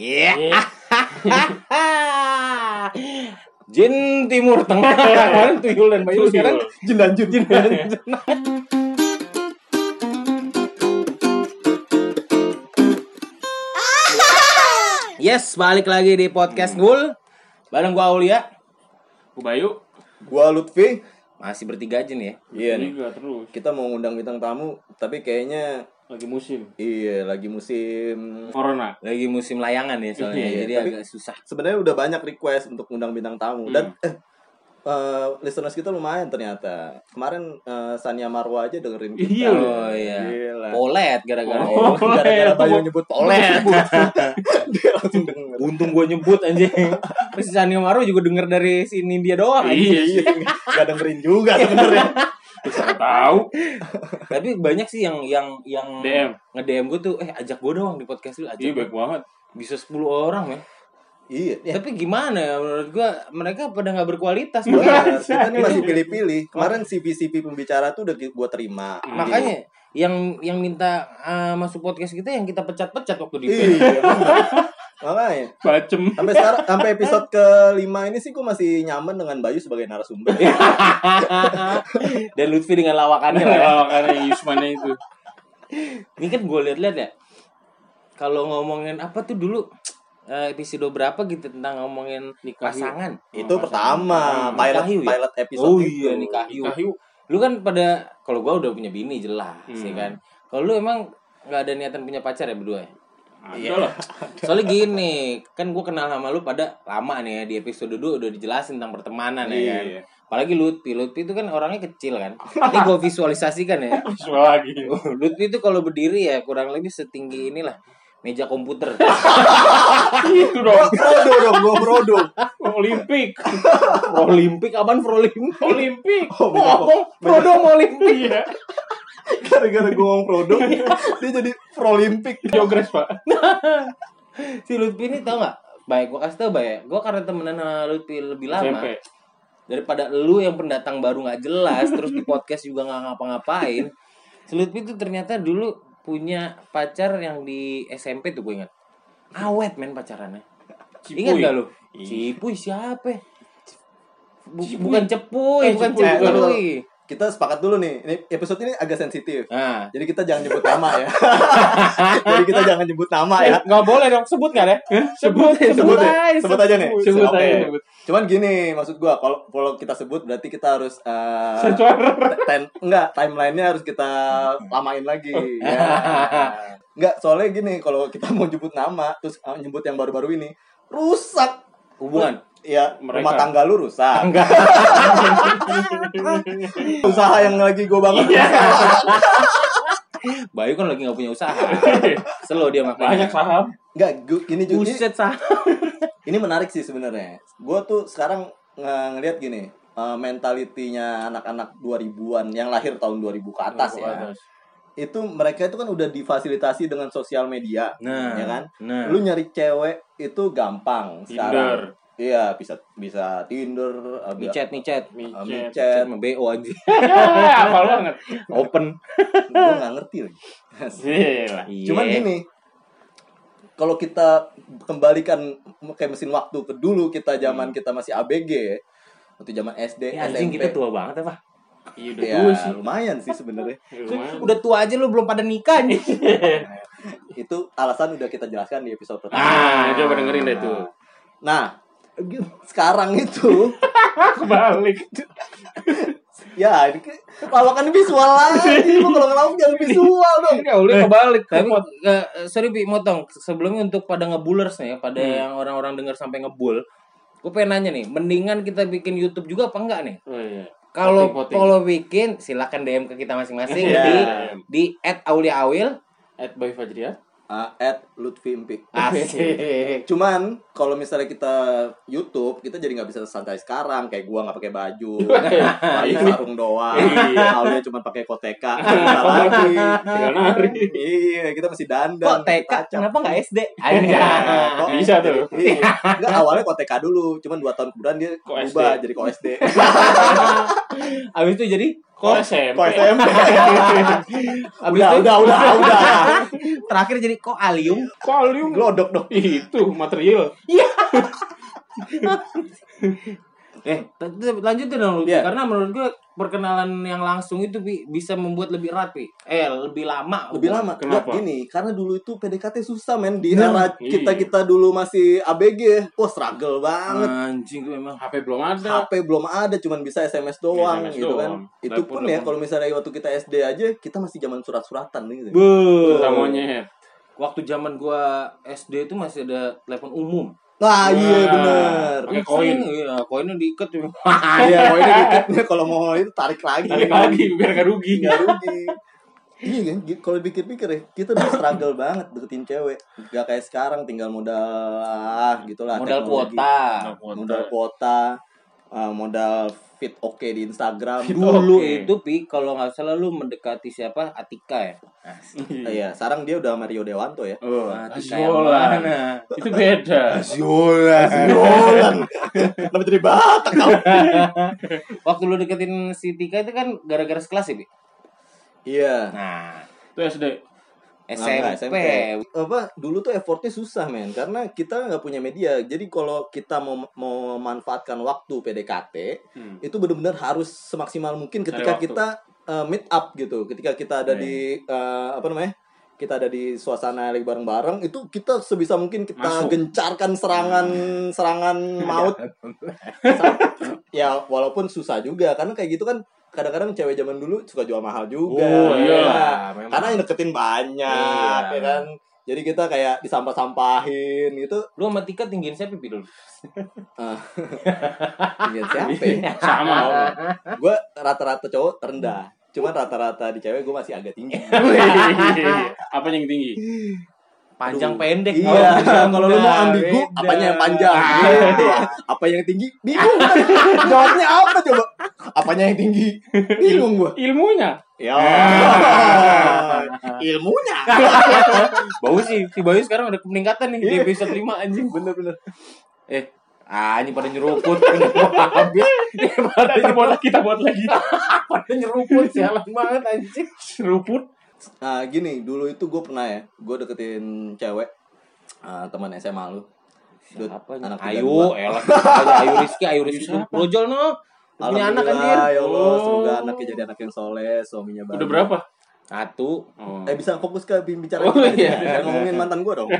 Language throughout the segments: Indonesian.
Iya. Iya. Jin Timur Tengah. Kemarin tuyul dan bayu sekarang jin lanjut jin lanjut. Yes, balik lagi di podcast Ngul. Bareng gua Aulia. Gue Bayu. Gua Lutfi. Masih bertiga aja nih ya. Iya nih. Terus. Kita mau ngundang bintang tamu, tapi kayaknya Lagi musim. iya lagi musim. Corona. Lagi musim layangan ya soalnya. Iya, jadi tapi- agak susah. Sebenarnya udah banyak request untuk ngundang bintang tamu dan eh, eh, listeners kita lumayan ternyata. Kemarin eh, Sania Marwa aja dengerin kita. Iya. Oh iya. Gila. Polet gara-gara Oh. Gara-gara Bayu nyebut polet. Dia langsung denger. Untung gue nyebut anjing. Terus Sania Maro juga denger dari sini dia doang. anjing. Iya, iya. Gak dengerin juga sebenarnya. Tahu. Tapi banyak sih yang yang yang DM. nge-DM gue tuh, eh ajak gue doang di podcast lu, ajak Iya, gua. baik banget. Bisa 10 orang ya. Iya. Ya, Tapi gimana ya menurut gue mereka pada nggak berkualitas. Iya, makanya. kita ini masih pilih-pilih. Kemarin CV-CV pembicara tuh udah gua terima. Makanya yang yang minta uh, masuk podcast kita yang kita pecat-pecat waktu di Iya. Makanya. Bacem. Sampai sekarang sampai episode kelima ini sih gue masih nyaman dengan Bayu sebagai narasumber. Dan Lutfi dengan lawakannya lah. ya. Lawakannya Yusmannya itu. Ini kan gue liat-liat ya. Kalau ngomongin apa tuh dulu eh, episode berapa gitu tentang ngomongin Nikah yuk. pasangan. itu Oh, pertama pasangan. pilot Nikah yuk ya? pilot episode Oh itu. iya nikah yuk. Nikah yuk. Lu kan pada kalau gua udah punya bini jelas Hmm. sih kan. Kalau lu emang nggak ada niatan punya pacar ya berdua ya? Ada lah. Soalnya gini, kan gua kenal sama lu pada lama nih ya di episode 2 udah dijelasin tentang pertemanan ya kan. Iya. Apalagi Lutfi, Lutfi itu kan orangnya kecil kan. Ini gua visualisasikan ya. Visual lagi. Lutfi itu kalau berdiri ya kurang lebih setinggi inilah meja komputer. Itu dong. Frodo dong, gue Frodo. Olimpik. Olimpik apaan Olimpik? Olimpik. Oh, Frodo mau Olimpik. Iya. Gara-gara gue ngomong Frodo, dia jadi Prolimpik. Jogres, Pak. Si Lutfi ini tau gak? Baik, gua kasih tau baik. Gua karena temenan sama Lutfi lebih lama. SMP. Daripada lu yang pendatang baru nggak jelas, terus di podcast juga nggak ngapa-ngapain. Si Lutfi itu ternyata dulu punya pacar yang di SMP tuh gue ingat. Awet men pacarannya. Ingat Cipuy. gak lu? Iya. Cipuy siapa? Bukan cepuy, Eh, bukan cipuy. bukan. Kita sepakat dulu nih, ini episode ini agak sensitif. Nah, Jadi kita jangan nyebut nama ya. Jadi kita jangan nyebut nama ya. nggak boleh dong sebut nggak ya? Sebut, Sebut ya? aja, Sebut aja nih. Sebut Oke. aja, sebut. Cuman gini, maksud gua kalau kalau kita sebut berarti kita harus eh, Sensor. ten, enggak timelinenya harus kita lamain lagi ya. enggak soalnya gini kalau kita mau nyebut nama terus eh, nyebut yang baru-baru ini rusak Hubungan. ya Mereka. rumah tangga lu rusak Enggak. usaha yang lagi gue bangun Iya. Bayu kan lagi nggak punya usaha. Slow dia makanya. Banyak saham. enggak gua- ini juga ini, Buset sah. ini menarik sih sebenarnya gue tuh sekarang nge- ngelihat gini eh, mentalitinya anak-anak 2000-an yang lahir tahun 2000 ke atas ya itu mereka itu kan udah difasilitasi dengan sosial media Nah, ya kan Nah. lu nyari cewek itu gampang Tinder. sekarang iya bisa bisa Tinder ada micet micet. uh, Micet. BO aja. Hafal banget. Open. gue nggak ngerti lagi Iya. cuman gini kalau kita kembalikan kayak mesin waktu ke dulu kita zaman kita masih ABG waktu zaman SD Ya, anjing SMP kita tua banget ya, Pak. Iya, udah ya tua sih. lumayan sih sebenarnya Lumayan. Udah tua aja lu belum pada nikah nih. itu alasan udah kita jelaskan di episode pertama Ah, coba dengerin deh tuh. nah sekarang itu Kebalik. ya ini ke- lawakan visual lagi kalau ngelawak jangan visual dong Ya udah kebalik. Tapi eh, sorry Pi, motong. Sebelumnya untuk pada ngebulers nih ya, pada Hmm. yang orang-orang dengar sampai ngebul. Gue pengen nanya nih, mendingan kita bikin YouTube juga apa enggak nih? Oh iya. Kalau kalau bikin silakan DM ke kita masing-masing Iya. di di @auliaawil. At Boy. Ah, at Lutfi Asik. Cuman kalau misalnya kita YouTube, kita jadi nggak bisa santai sekarang. Kayak gua nggak pakai baju, pakai sarung doang. Iya. Aulia cuma pakai koteka. Kita lagi. Iya, kita masih dandan. Kacau. Kenapa nggak SD? Iya. Kok Bisa tuh. Iya. Enggak awalnya koteka dulu, cuman dua tahun kemudian dia berubah jadi kok SD. Abis itu jadi Kok SMP? Kok SMP? Udah, udah, udah, udah. Terakhir jadi kok alium. Kalium. Glodok dong. Itu material. Eh, lanjutin dong. Iya. Karena menurut gue perkenalan yang langsung itu Pi, bisa membuat lebih erat, Pi. Eh, lebih lama. Lebih lama. Kenapa? Gini, karena dulu itu PDKT susah men di Nah, era iya. kita-kita dulu masih ABG. Wah, struggle banget. Anjing gue emang. HP belum ada. HP belum ada, cuman bisa SMS doang SMS gitu kan. doang. Itu Telepon pun ya kalau misalnya waktu kita SD aja, kita masih zaman surat-suratan gitu. Be. Monyet. Waktu zaman gua SD itu masih ada telepon umum. Nah, iya Wah. bener. Pakai koin. Iya, koinnya diikat tuh. Iya, ini dikit, kalau mau itu tarik lagi. Tarik lagi biar gak rugi. Nggak rugi. Iya kan, kalau pikir-pikir ya, kita dulu struggle banget deketin cewek. Gak kayak sekarang tinggal modal ah gitulah. Modal teknologi. kuota. Modal kuota, ah, modal fit oke di Instagram. Fit Dulu Oke. itu Pi, kalau nggak salah lu mendekati siapa? Atika ya. Asik. Iya, sekarang dia udah Mario Dewanto ya. Oh, Atika yang Asiola. mana? Itu beda. Siolan. Siolan. Kenapa jadi Batak kau? Waktu lu deketin si Tika itu kan gara-gara sekelas ya, Pi? Iya. Nah, Itu SD. Nggak, SMP. apa dulu tuh effortnya susah men karena kita nggak punya media jadi kalau kita mau mau memanfaatkan waktu PDKT Hmm. itu benar-benar harus semaksimal mungkin ketika kita uh, meet up gitu ketika kita ada Iya. di uh, apa namanya kita ada di suasana lagi bareng-bareng itu kita sebisa mungkin kita Masuk. gencarkan serangan serangan maut ya walaupun susah juga karena kayak gitu kan kadang-kadang cewek zaman dulu suka jual mahal juga Oh, iya. Ya. memang. karena yang deketin banyak Iya. ya kan jadi kita kayak disampah-sampahin gitu Lu sama Tika tinggiin siapa dulu? Ah. Tinggal siapa ya? Sama. gue rata-rata cowok rendah cuman rata-rata di cewek gue masih agak tinggi Apa yang tinggi? Panjang Aduh. pendek. iya kalau lu mau ambigu beda. apanya yang panjang. Gitu. apa yang tinggi bingung jawabnya apa coba apanya yang tinggi bingung gue Ilmunya. ya ilmunya Bau sih, si Bayu sekarang ada peningkatan nih di Iya. episode 5 anjing. bener-bener Eh, ah ini pada nyeruput. Habis. Ini pada Kita buat lagi, kita buat lagi. pada nyeruput sialan banget anjing. Seruput. Nah gini, dulu itu gue pernah ya, gue deketin cewek ah, teman SMA lu. Dut, Apa anak Ayu, 32. elah. Ayo Ayu Rizky, Ayu Rizky Siapa? Projol no. Punya anak anjir. ya Allah, Oh. semoga anaknya jadi anak yang soleh, suaminya baik. Udah berapa? Satu. Oh. Eh bisa fokus ke bicara Oh, kita iya. jangan ngomongin mantan gue dong.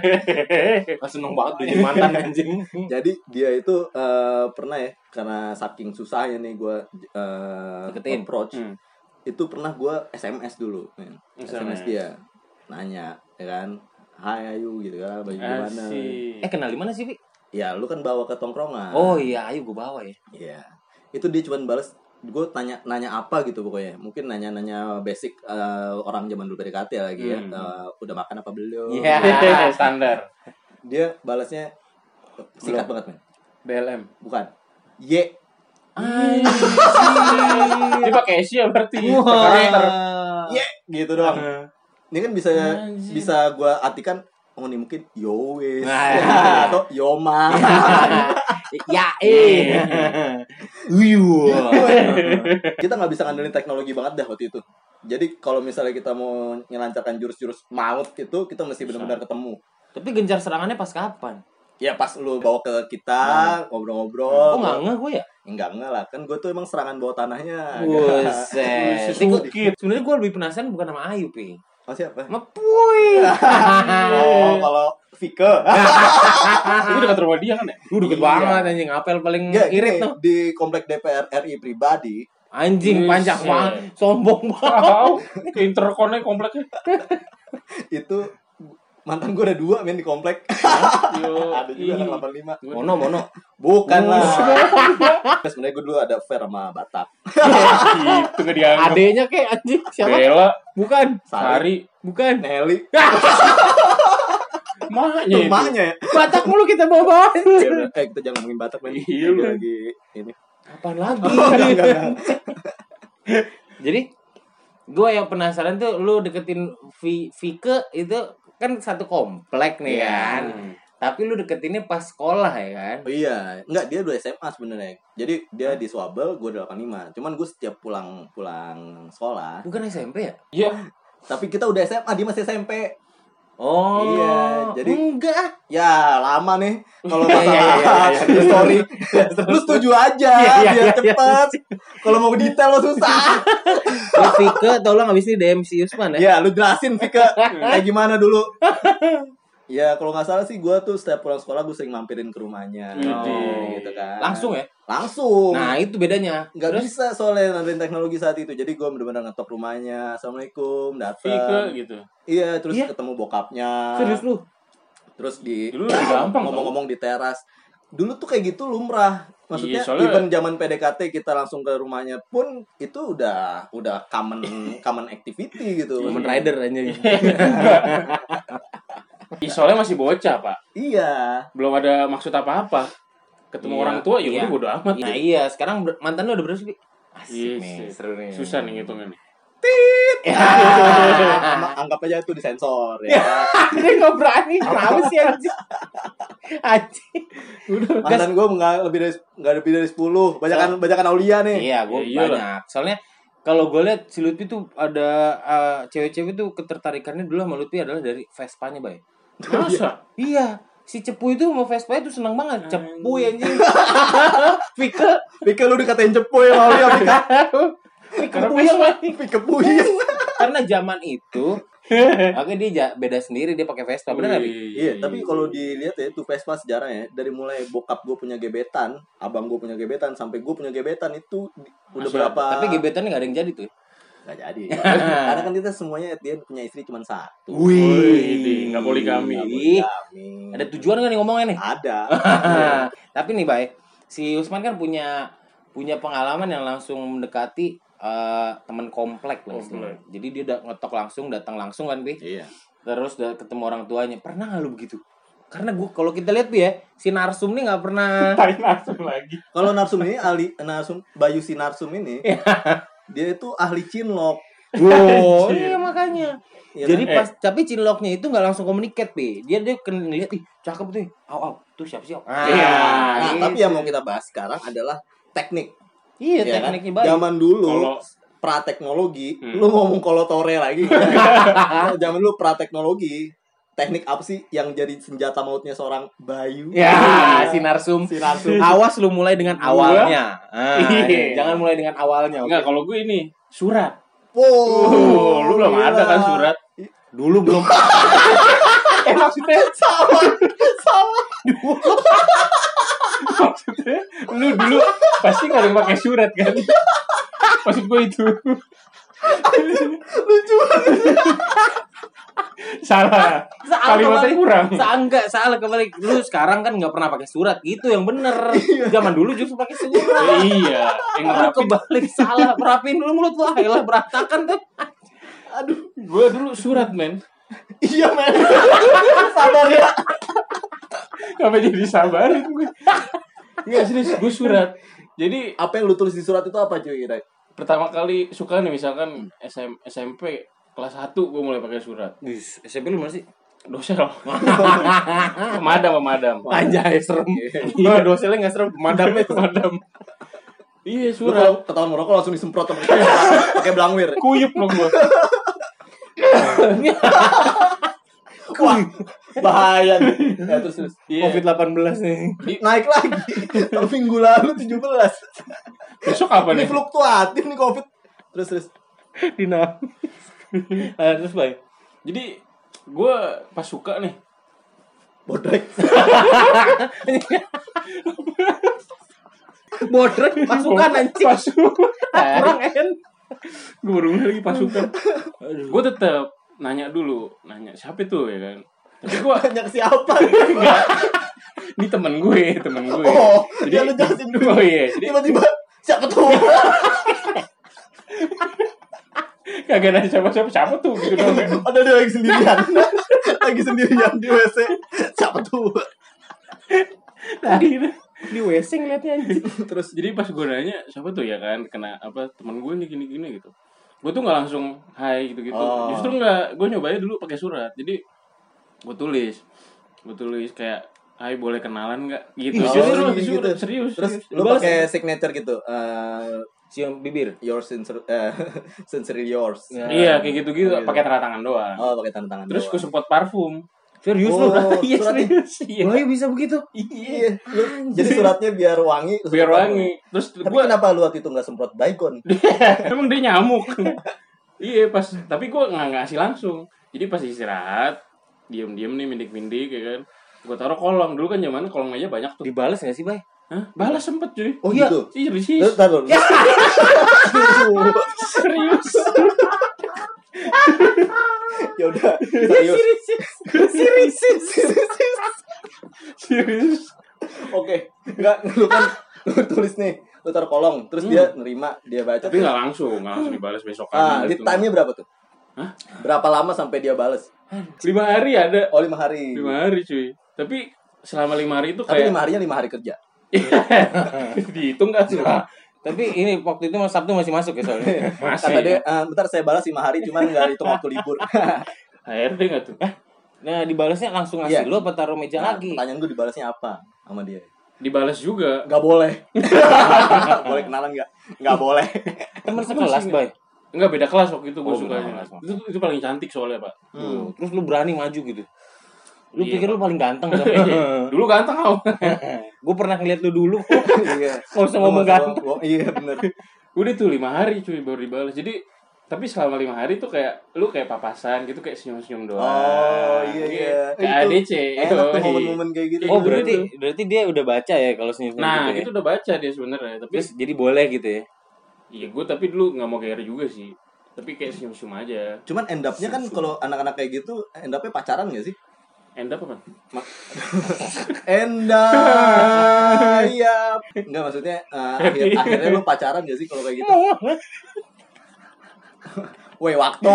Seneng banget punya mantan anjing. Jadi dia itu eh, pernah ya, karena saking susahnya nih gue uh, Deketin. approach, Hmm. itu pernah gue SMS dulu. SMS SMS. dia, nanya, ya kan, Hai Ayu gitu kan, bagi gimana? Asik. Eh kenal di mana sih, Pi? Ya lu kan bawa ke tongkrongan. Oh iya, Ayu gue bawa ya. Iya. Itu dia cuman balas gue tanya nanya apa gitu pokoknya. Mungkin nanya-nanya basic eh, orang zaman dulu PDKT lagi ya. Hmm. Eh, udah makan apa belum? Iya. Standar. Dia balasnya singkat banget, men. BLM. Bukan. Y. Dia pakai Asia berarti. Wah. Y gitu doang. Ini kan bisa Anjir. bisa gua artikan oh ini mungkin yowes Nah. atau yoma. ya eh. Wiu. kita nggak bisa ngandelin teknologi banget dah waktu itu. Jadi kalau misalnya kita mau nyelancarkan jurus-jurus maut itu kita mesti benar-benar ketemu. Tapi gencar serangannya pas kapan? Ya pas lu bawa ke kita ngobrol-ngobrol. Oh nggak ngeh gue ya? Enggak enggak lah, kan gue tuh emang serangan bawah tanahnya. Buset. Sukit. Sebenarnya gue lebih penasaran bukan sama Ayu, Pi. Oh siapa? Sama Puy. Oh kalau Vike. Itu dekat rumah dia kan ya? Gue deket Iya. banget anjing. Apel paling Enggak, irit gini, tuh. di komplek DPR RI pribadi Anjing panjang banget. Sombong banget. Ke interkonnya kompleknya. itu mantan gue ada dua men di komplek. Yo, ada juga anak 85. Mono, mono. Bukan lah. Sebenarnya gue dulu ada fair sama Batak. Gitu gak dianggap. Adenya kayak anjing. Siapa? Bella, Bukan. Sari, Bukan. Nelly. maknya itu. Rumahnya ya. Batak mulu kita bawa Eh kita jangan ngomongin Batak men. Iya, lu. lagi ini. Apaan lagi? Oh, enggak, enggak, enggak. Jadi gue yang penasaran tuh lu deketin Vi Vike itu kan satu komplek nih Iya. kan. Tapi lu deketinnya pas sekolah ya kan? Oh iya, enggak dia udah SMA sebenarnya. Jadi dia di Swabel, gue 85. Cuman gue setiap pulang pulang sekolah, Bukan SMP ya? Iya. tapi kita udah SMA, dia masih SMP. Oh. Iya, jadi- enggak. ah. Ya, lama nih kalau Iya, iya, iya, masalah iya, iya. story. Lu setuju aja Iya, iya, biar iya, cepet. Kalau mau detail lo susah. Ya Vika tolong abis ini DM si Usman ya. ya, lu jelasin Vika kayak gimana dulu. Ya, kalau nggak salah sih gue tuh setiap pulang sekolah gue sering mampirin ke rumahnya. Widih. gitu kan. Langsung ya? Langsung. Nah, itu bedanya. nggak Terus bisa soalnya nanti teknologi saat itu jadi gue bener-bener ngetok rumahnya assalamualaikum datang gitu. iya terus Iya? ketemu bokapnya serius lu? terus di Dulu lebih gampang, ngomong-ngomong di teras dulu tuh kayak gitu lumrah maksudnya Iya, soalnya- even zaman PDKT kita langsung ke rumahnya pun itu udah udah common common activity gitu Kamen Rider aja. Ih, soalnya masih bocah, Pak. iya Belum ada maksud apa-apa. Ketemu Iya, orang tua ya iya. udah bodo amat. Nah iya, sekarang mantan lu udah berapa sih? Pi? Asik Yes, nih, yes. seru nih. Susah nih ngitungnya nih. Ang- anggap aja itu disensor ya Dia nggak berani, kenapa sih anjing? Anjing. mantan gue nggak lebih dari nggak lebih dari 10 banyakan banyakan Aulia nih Iya, gue Ya, banyak. Soalnya kalau gue lihat si Lutfi tuh ada eh, cewek-cewek tuh ketertarikannya dulu sama Lutfi adalah dari Vespanya, Bay. Masa? Iya, si Cepu itu sama Vespa itu seneng banget. Cepu ya anjing. Vika, Pika lu dikatain cepu ya Aulia Pika Vika Karena puyeng. Pika puyeng Karena zaman itu Oke dia beda sendiri dia pakai Vespa benar nggak? Iya, tapi kalau dilihat ya itu Vespa sejarahnya dari mulai bokap gue punya gebetan, abang gue punya gebetan sampai gue punya gebetan itu udah Masih berapa? Tapi gebetannya nggak ada yang jadi tuh. Nggak jadi. Karena kan kita semuanya dia punya istri cuma satu. Wih, nggak poligami. Wih. poligami. Ada tujuan nggak nih ngomongnya nih? Ada. Tapi nih Bay, si Usman kan punya punya pengalaman yang langsung mendekati eh, teman komplek lah istilahnya. Jadi dia udah ngetok langsung, datang langsung kan Bi. Iya. Terus udah ketemu orang tuanya. Pernah nggak lu begitu? Karena gua kalau kita lihat Bi ya, si Narsum nih nggak pernah Tai langsung lagi. Kalau Narsum ini ahli Narsum Bayu si Narsum ini. Dia itu ahli cinlok. Wow, iya makanya. Iya Jadi kan? pas tapi cinloknya itu nggak langsung komunikasi, Pi. Dia dia kan ngeliat, ih cakep tuh. Aw, aw, tuh siapa sih? Ah, Iya. Nah, gitu. tapi yang mau kita bahas sekarang adalah teknik. Iya, ya kan? tekniknya baik. Zaman dulu Kalau prateknologi, Hmm. lu ngomong kolotore lagi. Zaman dulu prateknologi, teknik apa sih yang jadi senjata mautnya seorang Bayu? Ya, si Narsum. Si Narsum. Awas lu mulai dengan awalnya. Ah, Iya. jangan mulai dengan awalnya. enggak kalau gue ini surat. Wow, Oh, lu belum gila. ada kan surat? Dulu belum. Eh maksudnya Sama, sama. maksudnya lu dulu pasti nggak ada yang pakai surat kan? Maksud gue itu. Lucu banget. Salah. Kalimatnya kurang. Enggak, salah kebalik. Lu sekarang kan nggak pernah pakai surat. Gitu yang bener. Zaman dulu justru pakai surat. iya, yang Lu kebalik salah. Rapiin dulu mulut lu. Ayolah berantakan tuh. Aduh, Gue dulu surat men. iya men. Sabar ya. Kenapa jadi sabarin gue? Enggak serius, gue surat. Jadi Apa yang lu tulis di surat itu apa cuy kira? pertama kali suka nih misalkan SM, SMP kelas 1 gue mulai pakai surat. Wis, SMP lu mana sih? Dosel. pemadam, pemadam. Anjay, serem. Iya, doselnya nggak serem. Pemadamnya pemadam. Iya, Lu surat. kalau ketahuan ngerokok langsung disemprot sama pakai belangwir. Kuyup lo gue. Wah, bahaya nih. Ya, terus, terus. Iya. COVID-18 nih. Naik lagi. Minggu lalu 17. Besok apa Ini nih? fluktuatif nih Covid. Terus terus. Dinamis. Ah, terus baik. Jadi gue pas suka nih Bodrek. Bodrek pasukan anjing. Pasukan. Kurang en. gue baru lagi pasukan. Gue tetap nanya dulu, nanya siapa itu ya kan. Tapi gue Banyak siapa? enggak. Ini temen gue, temen gue. Oh, ya lu jelasin dulu. Oh iya, jadi Tiba-tiba siapa tuh? Kagak nanya siapa-siapa siapa tuh gitu dong. Padahal dia lagi sendirian. lagi sendirian di WC. Siapa tuh? Nah, gitu. Di WC ngeliatnya anjing. Terus Jadi pas gue nanya siapa tuh ya kan kena apa temen gue nih gini gini gitu. Gue tuh nggak langsung hai gitu gitu. Oh. Justru nggak, gue nyobain dulu pakai surat. Jadi gue tulis betul Luis kayak Hai boleh kenalan nggak gitu Oh, serius gitu. serius serius Terus serius. lu pakai signature gitu. eh Cium bibir. yours sincere, eh, sincerely yours. Ya. iya kayak gitu gitu Oh, pakai tanda tangan doang Oh, pakai tanda tangan. terus doang. gue semprot parfum Serius Oh, lu? iya suratnya. serius iya Wah, bisa begitu. Iya, lu- jadi suratnya biar wangi. biar wangi terus Tapi gue kenapa lu waktu itu nggak semprot Baygon? emang dia nyamuk iya pas tapi gue nggak ngasih langsung jadi pas istirahat diem diem nih mindik mindik ya kan gue taruh kolong dulu kan zaman kolong meja banyak tuh Dibales gak sih, Bay? Hah? balas sempet cuy Oh Iya. gitu. Iya Terus serius taruh. serius ya udah serius. serius serius Oke, enggak lu kan lu tulis nih, lu taruh kolong, terus dia nerima, dia baca. tapi nggak langsung nggak langsung dibalas besok Ah, lead time-nya berapa tuh? Hah? Berapa lama sampai dia bales? lima hari ada Oh, lima hari. lima hari cuy tapi selama lima hari itu Tapi kayak lima harinya lima hari kerja. dihitung nggak tuh Tapi ini waktu itu Mas Sabtu masih masuk ya soalnya. masih Kata dia, "Eh, bentar saya balas lima hari, cuman nggak hitung waktu libur. HRD nggak tuh Nah, dibalasnya langsung ngasih Iya. lu apa taruh meja Nah, lagi? Pertanyaan gue dibalasnya apa sama dia? dibalas juga Nggak boleh. boleh kenalan nggak? Nggak boleh. Temen sekelas, Bay. Enggak beda kelas waktu itu gue Oh, suka itu, itu paling cantik soalnya pak Tuh, Terus lu berani maju gitu. Lu Iya, pikir lu paling ganteng kan? dulu ganteng kau Gue pernah ngeliat lu dulu. Iya. Nggak usah ngomong ganteng. Oh, iya bener. udah tuh lima hari cuy baru dibalas jadi tapi selama lima hari tuh kayak lu kayak papasan gitu kayak senyum senyum doang Oh iya iya. kayak Itu ADC Enak tuh momen-momen kayak gitu. Oh, Gitu, berarti gitu. berarti dia udah baca ya kalau senyum nah gitu ya. itu udah baca dia sebenarnya tapi Terus jadi boleh gitu ya. iya gue tapi dulu nggak mau GR juga sih tapi kayak senyum senyum aja Cuman end up-nya kan kalau anak-anak kayak gitu end up-nya pacaran gak sih? End up apa Enda iya. Enggak maksudnya eh, akhir, akhirnya lu pacaran gak sih kalau kayak gitu? Woi, waktu.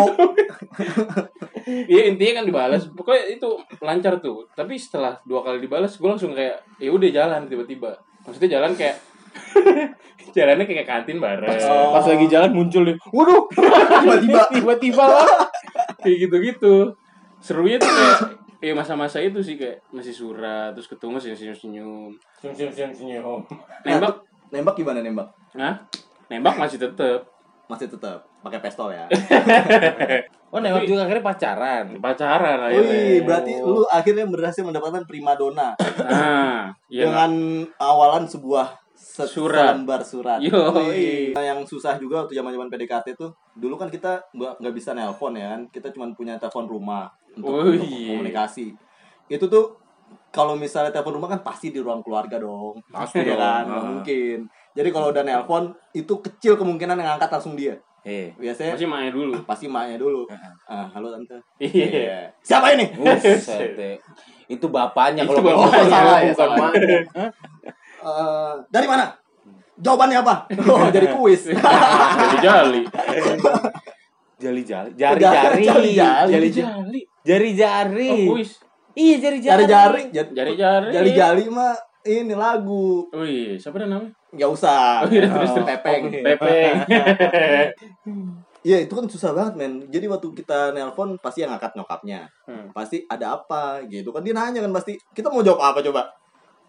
Iya intinya kan dibalas pokoknya itu lancar tuh tapi setelah dua kali dibalas gue langsung kayak ya udah jalan tiba-tiba maksudnya jalan kayak jalannya kayak ke kantin bareng Oh. Pas lagi jalan muncul nih. Waduh, Tiba-tiba. tiba-tiba lah. kayak gitu-gitu serunya tuh kayak ya masa-masa itu sih kayak masih surat terus ketemu senyum-senyum Senyum senyum senyum. nembak Nembak gimana nembak? nah nembak masih tetep Masih tetap pakai pistol ya. Oh, nembak juga akhirnya pacaran. pacaran lah Wih, berarti lu akhirnya berhasil mendapatkan primadona nah iya dengan awalan sebuah se- Surat. selembar surat. Yoi. Nah, yang susah juga waktu zaman-zaman PDKT tuh, dulu kan kita nggak nggak bisa nelpon ya kan, kita cuma punya telepon rumah untuk, Oh, untuk iya. komunikasi. Itu tuh kalau misalnya telepon rumah kan pasti di ruang keluarga dong, Pasti ya kan, Ah. nggak mungkin. Jadi kalau udah nelpon itu kecil kemungkinan yang angkat langsung dia. Eh. Biasanya masih main dulu pasti maknya dulu. Ah, halo tante. iya Siapa ini? Buset deh. Itu bapaknya Itu kalau bapaknya. bapaknya Salah ya, bukan Eh, dari mana? Jawabannya apa? Oh, jadi kuis. jadi jali Jali-jali, jari-jari, Jari-jari. jari-jari, jari-jari. oh kuis Iya jari-jari. Jari-jari. jari-jari Jari-jari mah ini lagu. oh iya siapa namanya Nggak usah. Oh, iya, terus, terus. Pepeng. Oke. Pepeng Iya itu kan susah banget men. Jadi waktu kita nelpon pasti yang ngangkat nyokapnya. Hmm. Pasti ada apa gitu kan dia nanya kan pasti. Kita mau jawab apa coba?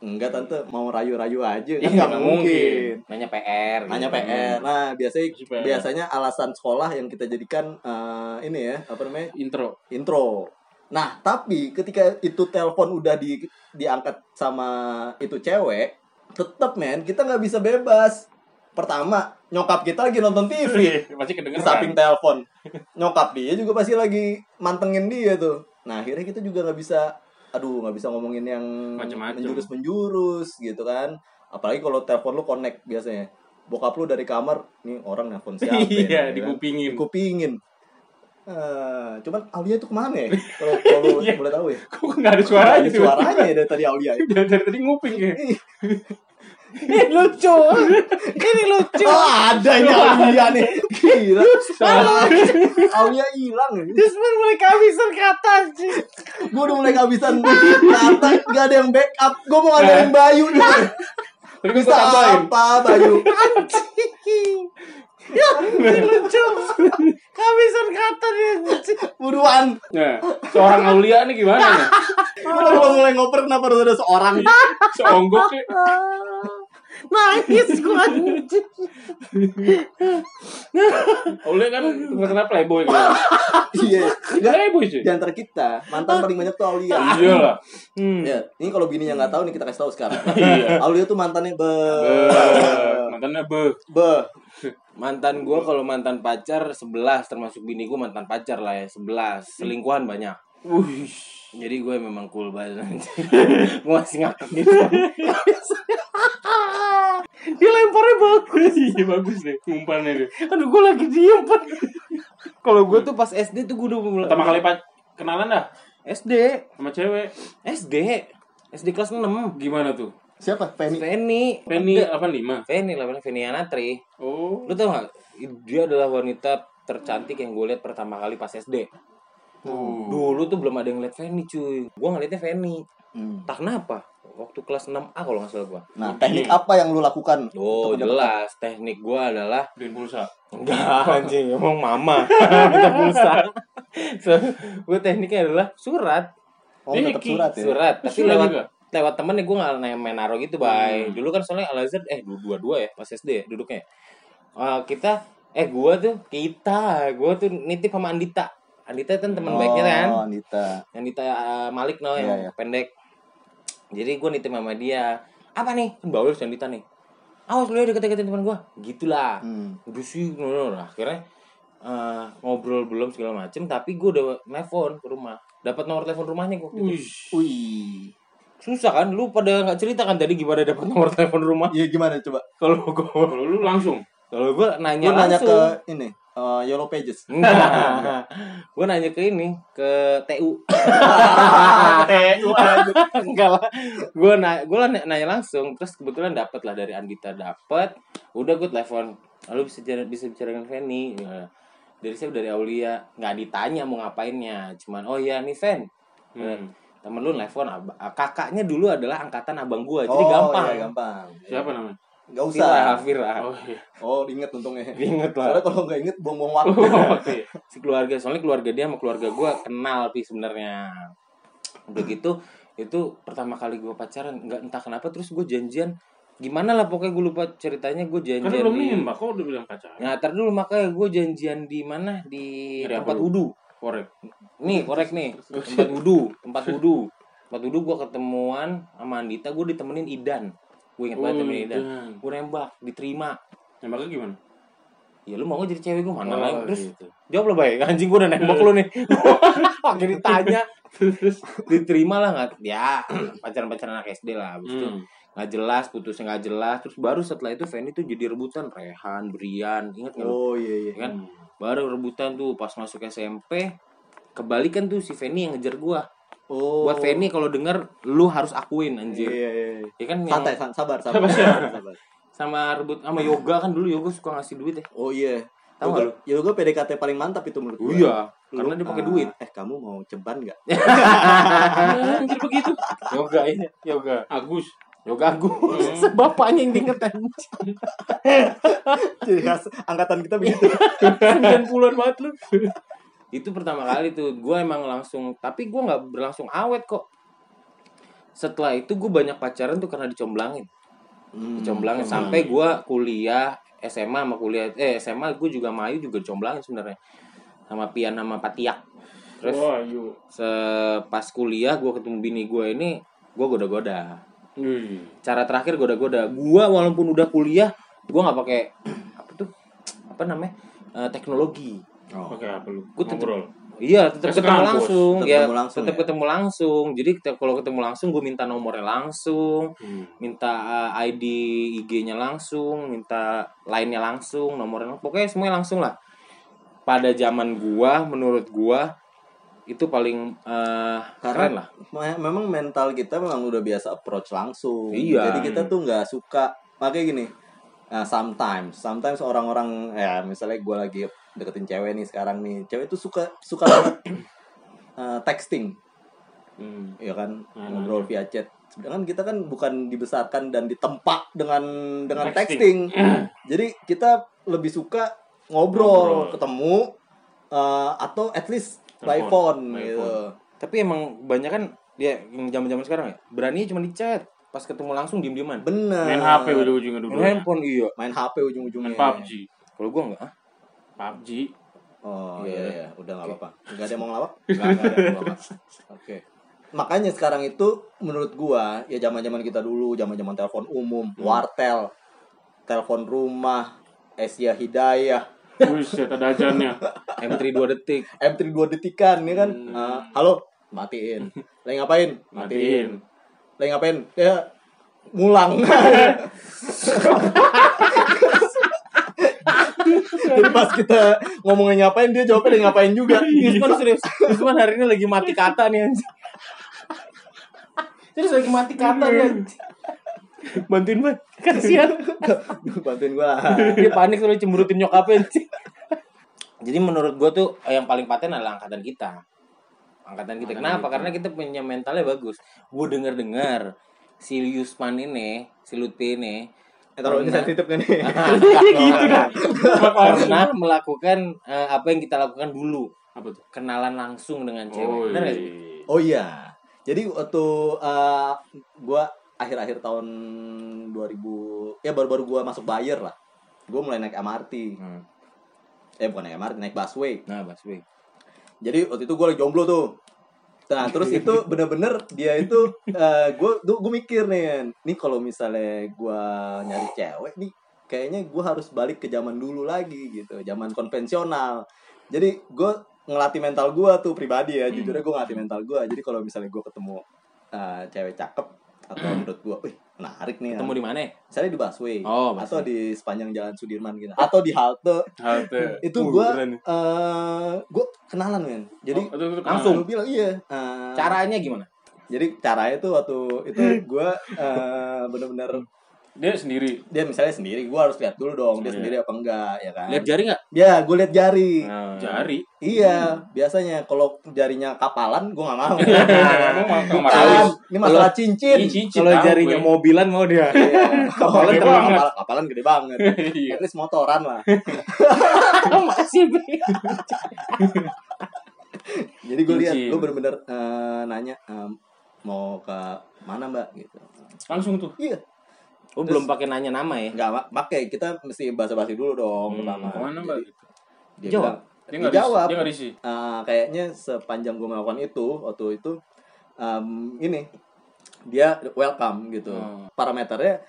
Enggak tante mau rayu-rayu aja kan Iya, nggak nggak mungkin. Nanya PR. Nanya gitu. PR. Nah biasanya PR. biasanya alasan sekolah yang kita jadikan eh, ini ya apa namanya intro intro. Nah tapi ketika itu telepon udah di diangkat sama itu cewek, tetep men kita nggak bisa bebas. Pertama nyokap kita lagi nonton TV. masih di kedengeran samping telepon nyokap dia juga pasti lagi mantengin dia tuh nah akhirnya kita juga nggak bisa aduh nggak bisa ngomongin yang Macem-macem. menjurus menjurus gitu kan apalagi kalau telepon lu connect biasanya bokap lu dari kamar nih orang nelpon siapa ya, iya ya kan? dikupingin dikupingin Eh, cuman Aulia tuh ke mana ya? Kalau kalau Iya. boleh tahu ya. kok nggak ada suaranya Ada tuh suaranya ya dari tadi Aulia. ya? dari, dari tadi nguping ya Ini lucu. Ini lucu. Oh, ada ini Aulia nih. Gila. Aulia hilang. ya. Desmond mulai kehabisan kata gue udah mulai kehabisan kata gak ada yang backup gue mau nganterin Bayu nih Tadi gue bisa tambahin apa Bayu Ya, lucu. Kehabisan kata dia. Buruan. Nah, seorang Aulia nih gimana nih? Kalau mulai ngoper kenapa harus ada seorang? Seonggok ya. Nangis gua anjing. Aulia kan terkenal playboy kan. Iya. Playboy cuy. di antara kita, mantan paling banyak tuh Aulia. Iya lah. Hmm. Ya, ini kalau bininya nggak tahu nih kita kasih tahu sekarang. Iya. Aulia tuh mantannya be Mantannya be. be Mantan gua kalau mantan pacar 11 termasuk bini gua mantan pacar lah ya 11. Selingkuhan banyak. Wih. Jadi gue memang cool banget Gue masih ngakak gitu Dia lemparnya bagus Iya bagus deh umpannya deh. Aduh gue lagi diem Pak. Kalau gue tuh pas SD tuh gue udah mulai Pertama kali pak kenalan dah SD sama cewek. SD SD kelas 6 Gimana tuh? siapa? Penny. Feni Penny 85. Feni lah Feni Anatri Oh. Lu tau gak Dia adalah wanita tercantik yang gue lihat pertama kali pas SD Oh. Dulu tuh belum ada yang lihat Feni cuy Gue ngeliatnya Feni Hmm. Tak kenapa Waktu kelas 6A kalau nggak salah gue Nah, teknik apa yang lu lakukan? Oh mendapatkan- jelas teknik gue adalah Beliin pulsa. Enggak anjing emang mama minta pulsa so, gue tekniknya adalah surat Oh, tetap surat ya. surat tapi Surat lewat juga? lewat temen nih gue nggak main, main naro gitu bay Hmm. dulu kan soalnya Al Azhar eh dua dua dua ya pas SD ya duduknya Eh, kita eh gue tuh kita gue tuh nitip sama Andita Andita kan teman baiknya kan Oh, Anita. Andita eh, Malik no yang iya. pendek jadi gue nitip sama dia apa nih? Kan bawa si Andita nih. Awas lu ya deket-deketin teman gue gitulah. Hmm. udah sih akhirnya eh, ngobrol belum segala macem tapi gue udah nelfon ke rumah. Dapat nomor telepon rumahnya gue Wih. Wih. susah kan? Lu pada nggak cerita kan tadi gimana dapat nomor telepon rumah? Iya gimana coba? kalau gue lu langsung. kalau gue nanya Lu nanya langsung. ke ini, eh, Yellow Pages. Gue nanya ke ini ke TU enggak lah gue nanya gue nanya langsung terus kebetulan dapat lah dari Andita dapat udah gue telepon lalu bisa bicara bisa bicara dengan Feni Ya. dari saya dari Aulia nggak ditanya mau ngapainnya cuman oh ya nih Fen Hmm. temen lu nelfon kakaknya dulu adalah angkatan abang gua jadi Oh, gampang Iya, gampang. Siapa namanya? Gak usah. Fira Fira Oh iya. Oh, inget untungnya. inget Soalnya lah kalau nggak inget buang-buang waktu. Oh, iya. si keluarga soalnya keluarga dia sama keluarga gua kenal pi sebenarnya udah gitu itu pertama kali gua pacaran nggak entah kenapa terus gue janjian gimana lah pokoknya gue lupa ceritanya gue janjian Kan belum di nembak, kok udah bilang pacaran? Nah, tar dulu makanya gue janjian di mana di apa tempat wudhu. Korek. Nih, korek nih. Tempat wudhu, tempat wudhu. Tempat wudhu gue ketemuan sama Andita, gue ditemenin Idan. Gue inget banget Oh, temenin Idan. Idan. Gue nembak, diterima. Nembaknya gimana? Ya lu mau gak jadi cewek gue mana Oh, lain terus gitu. jawab lah baik anjing gue udah nembak lu nih pakai ditanya terus diterima lah nggak ya pacaran pacaran anak SD lah abis itu Hmm. nggak jelas putusnya nggak jelas terus baru setelah itu Fanny tuh jadi rebutan Rehan Brian ingat nggak lu? Oh iya iya. kan baru rebutan tuh pas masuk SMP kebalikan tuh si Feni yang ngejar gua Oh. buat Feni kalau denger lu harus akuin Iya anjir iya iya. ya kan yang Santai, san- sabar, sabar. Sabar, sabar. sabar. sama rebut sama yoga kan dulu yoga suka ngasih duit ya Oh iya. Tahu Yoga, nggak lu? yoga PDKT paling mantap itu menurut oh gua. iya Lu, karena dia pakai ah, duit Eh, kamu mau ceban nggak? Anjir begitu. yoga ini yoga Agus. yoga aku bapaknya yang diinget Jadi angkatan kita begitu. 90-an banget lu itu pertama kali tuh gue emang langsung tapi gue nggak berlangsung awet kok. Setelah itu gue banyak pacaran tuh karena dicomblangin. Hmm, dicomblangin sampai gua kuliah SMA sama kuliah eh SMA gue juga Mayu juga dicomblangin sebenarnya. Sama Pian sama Patiak. Terus Wah, yuk. se- pas kuliah gua ketemu bini gue ini gua goda-goda. Wih. cara terakhir goda-goda. Gua walaupun udah kuliah gua nggak pakai apa tuh? Apa namanya? Eh, teknologi Oh. Pakai apa lu? Gua tetep- Ngobrol. Iya, tetap Ke ketemu kampus. langsung. Tetep ya, ketemu langsung tetap ya? ketemu langsung. Jadi kita- kalau ketemu langsung gue minta nomornya langsung, Hmm. minta uh, ID IG-nya langsung, minta lainnya langsung, nomornya langsung. pokoknya semuanya langsung lah. Pada zaman gua, menurut gua itu paling uh, Karena keren lah. me- memang mental kita memang udah biasa approach langsung. Iya. Jadi kita tuh nggak suka makanya gini. Nah, sometimes, sometimes orang-orang ya misalnya gue lagi deketin cewek nih sekarang nih, cewek tuh suka suka banget eh, texting. Hmm. ya kan Nah, ngobrol via chat sedangkan kita kan bukan dibesarkan dan ditempa dengan dengan Texting. texting, jadi kita lebih suka ngobrol, Ngobrol. ketemu eh, atau at least by phone by gitu phone. Tapi emang banyak kan dia yang zaman-zaman sekarang ya, berani cuma di chat. Pas ketemu langsung diem-dieman. bener Main HP ujung-ujungnya dulu. Main handphone iya. main HP Main ujung-ujungnya PUBG. Kalau gua enggak ah. PUBG. oh Iya. iya iya udah nggak apa-apa nggak ada yang mau ngelawak nggak ada gua nggak. oke makanya sekarang itu menurut gua ya zaman zaman kita dulu zaman zaman telepon umum Hmm. wartel telepon rumah Asia Hidayah Buset ada ajannya. M3 2 detik. M3 2 detikan ya kan Hmm. Ah, halo matiin lagi ngapain Matiin. lagi ngapain ya mulang jadi pas kita ngomongin ngapain dia jawabnya lagi ngapain juga Yusman serius. Yusman hari ini lagi mati kata nih anjing. Terus lagi mati kata nih anjing. Bantuin banget. Kasihan. bantuin gua Dia panik soalnya cemburutin nyokapnya anjing. Jadi menurut gua tuh yang paling paten adalah angkatan kita. Angkatan kita. Angkatan Kenapa? kita. Karena kita punya mentalnya bagus. Gua denger-dengar si Yusman ini, si Lutfi ini taruh ini sensitif kan nih gitu kan. pernah. Melakukan eh, apa yang kita lakukan dulu. Apa tuh? kenalan langsung dengan cewek. Oh, sih? iya. oh iya. Jadi waktu eh, gua akhir-akhir tahun 2000 ya baru-baru gua masuk Bayer lah. Gua mulai naik MRT Hmm. eh bukan naik MRT naik busway. Nah Baswe jadi waktu itu gue lagi jomblo tuh nah terus itu bener-bener dia itu gue gue mikir nih nih kalau misalnya gue nyari cewek nih kayaknya gue harus balik ke zaman dulu lagi gitu zaman konvensional. Jadi gue ngelatih mental gue tuh pribadi ya jujurnya gue ngelatih mental gue jadi kalau misalnya gue ketemu eh, cewek cakep atau menurut gue wih menarik nih ketemu di mana misalnya di busway Oh, atau busway. di sepanjang jalan Sudirman gitu atau di halte Halte. itu Uh, gue keren. eh gue kenalan men jadi Oh, itu, itu langsung. gue bilang iya eh, caranya gimana jadi caranya tuh waktu itu gue eh, bener-bener Dia sendiri. dia misalnya sendiri gue harus lihat dulu dong dia Iya. sendiri apa enggak ya kan lihat jari nggak ya gue lihat jari Nah. Jari. iya biasanya kalau jarinya kapalan gue nggak mau Bukan, ini masalah cincin Ih, cincin kalau jarinya gue. mobilan mau dia Iya, kapalan Gede banget. kapalan, kapalan gede banget at least motoran lah makasih Bi. jadi gue lihat Cincin. gue bener-bener eh, nanya em, mau ke mana mbak gitu Langsung tuh. iya oh Terus- belum pakai nanya nama ya nggak ma- pakai kita mesti basa-basi dulu dong Hmm, pertama Ke mana mbak? Jadi, dia Jawab. bilang Dia nggak risih. Dia nggak risih. Eh, kayaknya sepanjang gue melakukan itu waktu itu em, ini dia welcome gitu Oh. parameternya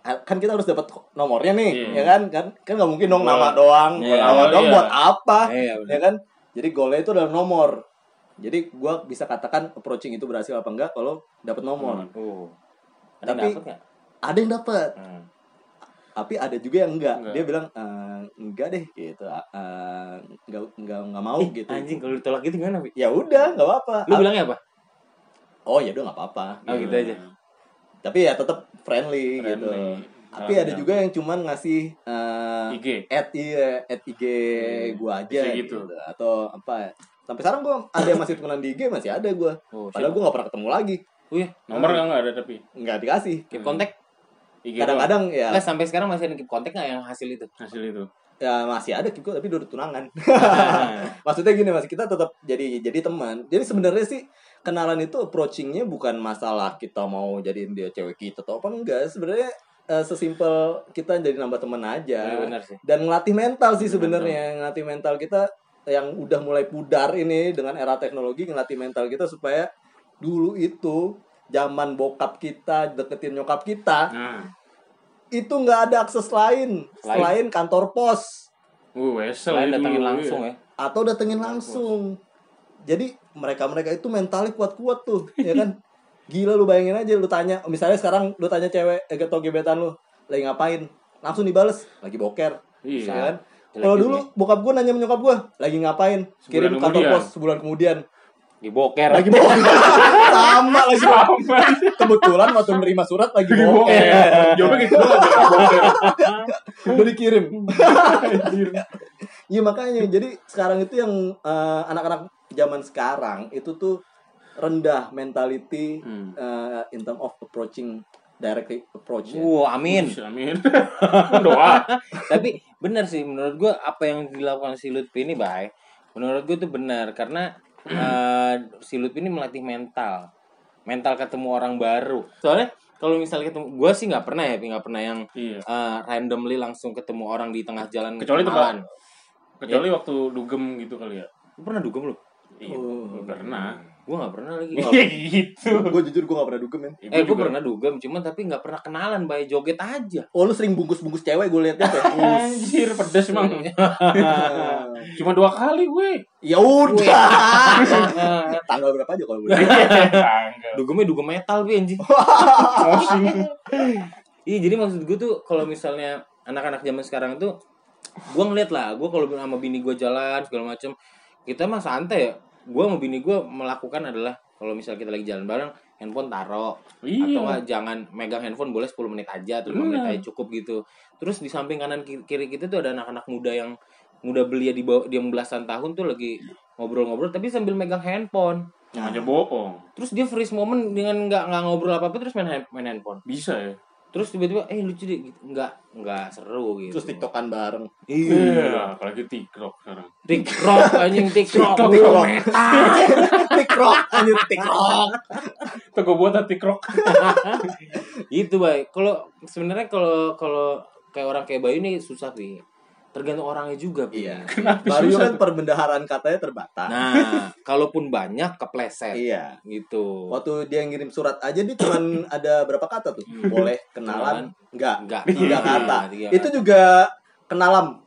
kan kita harus dapat nomornya nih Iya. ya kan kan kan nggak mungkin dong nama doang Iya. nama doang Iya. buat apa iya bener. ya kan jadi golnya itu adalah nomor jadi gue bisa katakan approaching itu berhasil apa enggak kalau dapat nomor Hmm. oh Tapi- dapet ada yang dapat Hmm. tapi ada juga yang enggak, Enggak. dia bilang "Eh, enggak deh gitu. Eh, enggak enggak enggak mau Ih, gitu. anjing kalau ditolak gitu gimana ya udah nggak apa-apa. Lu bilangnya apa? Oh ya udah nggak apa-apa. Oh, gitu aja. tapi ya tetap friendly, gitu. Friendly. tapi ada juga yang cuman ngasih eh, IG. at iya at IG gua aja gitu. gitu. atau apa sampai sekarang gua ada yang masih temenan di IG masih ada gua. Oh padahal siapa? gua nggak pernah ketemu lagi. Oh iya. Nomor kan nggak ada tapi. nggak dikasih. Keep kontak kadang-kadang ya. Nggak, sampai sekarang masih ada keep kontak nggak yang hasil itu? Hasil itu. ya masih ada gitu tapi udah tunangan. Maksudnya gini mas kita tetap jadi jadi teman. Jadi sebenarnya sih kenalan itu approachingnya bukan masalah kita mau jadiin dia cewek kita atau apa enggak. Sebenarnya eh, sesimpel kita jadi nambah teman aja. Iya, benar sih. Dan ngelatih mental sih sebenarnya. ngelatih mental kita yang udah mulai pudar ini dengan era teknologi ngelatih mental kita supaya dulu itu zaman bokap kita deketin nyokap kita Nah. itu nggak ada akses lain selain kantor pos. Uh, wesel selain datangin dulu, langsung iya. ya. Atau datengin langsung. jadi mereka mereka itu mentalnya kuat-kuat tuh ya kan? Gila lu bayangin aja lu tanya misalnya sekarang lu tanya cewek eh, atau gebetan lu lagi ngapain? Langsung dibales lagi boker. Iya. ya kan? Kalau dulu bokap gue nanya sama nyokap gue lagi ngapain? Kirim kantor pos sebulan kemudian di boker lagi boker sama lagi kebetulan waktu nerima surat lagi boker Jawabnya gitu udah dikirim Iya makanya jadi sekarang itu yang eh, anak-anak zaman sekarang itu tuh rendah mentality Hmm. uh, in term of approaching directly approach ya. Wow, amin. Amin. Doa. Tapi benar sih menurut gua apa yang dilakukan si Lutfi ini baik. Menurut gua itu benar karena eh, si Lutfi ini melatih mental. Mental ketemu orang baru. Soalnya kalau misalnya ketemu gua sih nggak pernah ya, nggak pernah yang Iya. eh, randomly langsung ketemu orang di tengah jalan Kecuali kenalan. Kecuali waktu dugem gitu kali ya. Lu pernah dugem lu? Iya, Oh. pernah. Gua nggak pernah lagi. Iya gitu. gue jujur gue gak pernah dugem men Eh, gue pernah dugem, cuman tapi nggak pernah kenalan, bay joget aja. oh lu sering bungkus-bungkus cewek gue liatnya tuh Anjir, pedes emang. Cuma dua kali gue. ya udah tanggal berapa aja kalau boleh Tanggal. Dugemnya dugem metal, bi anjing. Mosing. Iya, jadi maksud gue tuh kalau misalnya anak-anak zaman sekarang tuh gue ngeliat lah, gue kalau sama bini gue jalan segala macem, kita mah santai ya. Gue sama bini gue melakukan adalah kalau misalnya kita lagi jalan bareng, handphone taro Iya. atau enggak jangan megang handphone boleh 10 menit aja atau 5 menit Bener. aja cukup gitu. Terus di samping kanan ki- kiri kita tuh ada anak-anak muda yang muda belia di bawah dia belasan tahun tuh lagi ngobrol-ngobrol tapi sambil megang handphone. Yang aja bohong. Terus dia freeze moment dengan nggak nggak ngobrol apa-apa terus main hand- main handphone. Bisa ya. Terus tiba-tiba eh lucu deh gitu. Nggak nggak seru gitu. terus tiktokan bareng Iya, apalagi TikTok sekarang. TikTok anjing TikTok. TikTok. TikTok. tiktok anjir tiktok Tuh gue buat TikTok. Itu baik. Kalau sebenarnya kalau kalau kayak orang kayak Bayu ini susah sih. Tergantung orangnya juga. Iya. Kenapa Baru susah kan perbendaharaan katanya terbatas. Nah, kalaupun banyak kepleset. Iya. Gitu. waktu dia ngirim surat aja dia cuman ada berapa kata tuh? Boleh kenalan? Enggak Enggak. tiga kata. Tiga itu juga kenalam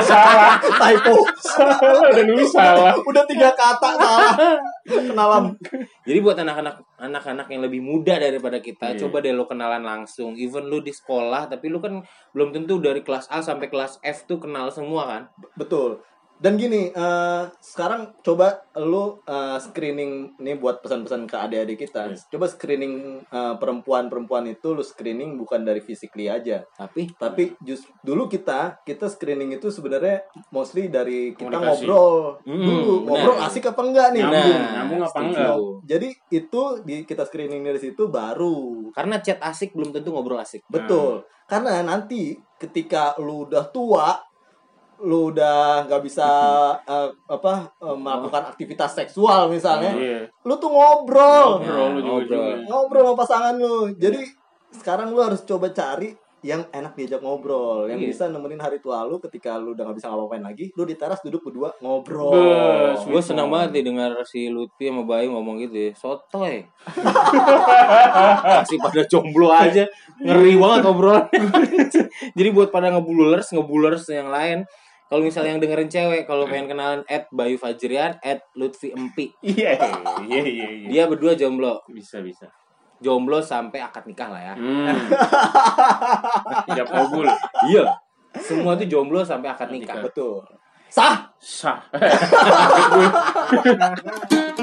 salah. typo Salah, udah nulis salah. udah tiga kata salah kenalam Jadi buat anak-anak anak-anak yang lebih muda daripada kita, Iya. coba deh lo kenalan langsung. Even lu di sekolah, tapi lu kan belum tentu dari kelas A sampai kelas F tuh kenal semua kan? betul dan gini eh, sekarang coba lu eh, screening nih buat pesan-pesan ke adik-adik kita Yes. coba screening eh, perempuan-perempuan itu lu screening bukan dari physically aja Tapi tapi just dulu kita kita screening itu sebenarnya mostly dari kita Komunikasi. ngobrol Hmm, dulu benar. ngobrol asik apa enggak nih Nyambung, Nah, nyambung apa enggak? jadi itu di kita screening dari situ baru karena chat asik belum tentu ngobrol asik. betul karena nanti ketika lu udah tua lu udah nggak bisa eh, apa eh, melakukan aktivitas seksual misalnya Iya. lu tuh ngobrol Ngobrol lu juga ngobrol. juga. ngobrol sama pasangan lu jadi sekarang lu harus coba cari yang enak diajak ngobrol yang Iya. bisa nemenin hari tua lu ketika lu udah nggak bisa ngapa-ngapain lagi lu di teras duduk berdua ngobrol Bes. Gue senang banget nih dengar si Lutfi sama Bayu ngomong gitu ya. Sotoy. Masih pada jomblo aja. Ngeri banget obrolan. Jadi buat pada ngebulers, ngebulers yang lain. Kalau misalnya yang dengerin cewek, kalau pengen kenalan at Bayu Fajrian, at Lutfi Empi. Iya, iya, iya, iya. Dia berdua jomblo. Bisa, bisa. Jomblo sampai akad nikah lah ya. Hmm. Kabul. Iya. Semua tuh jomblo sampai akad nikah. betul sah Sah.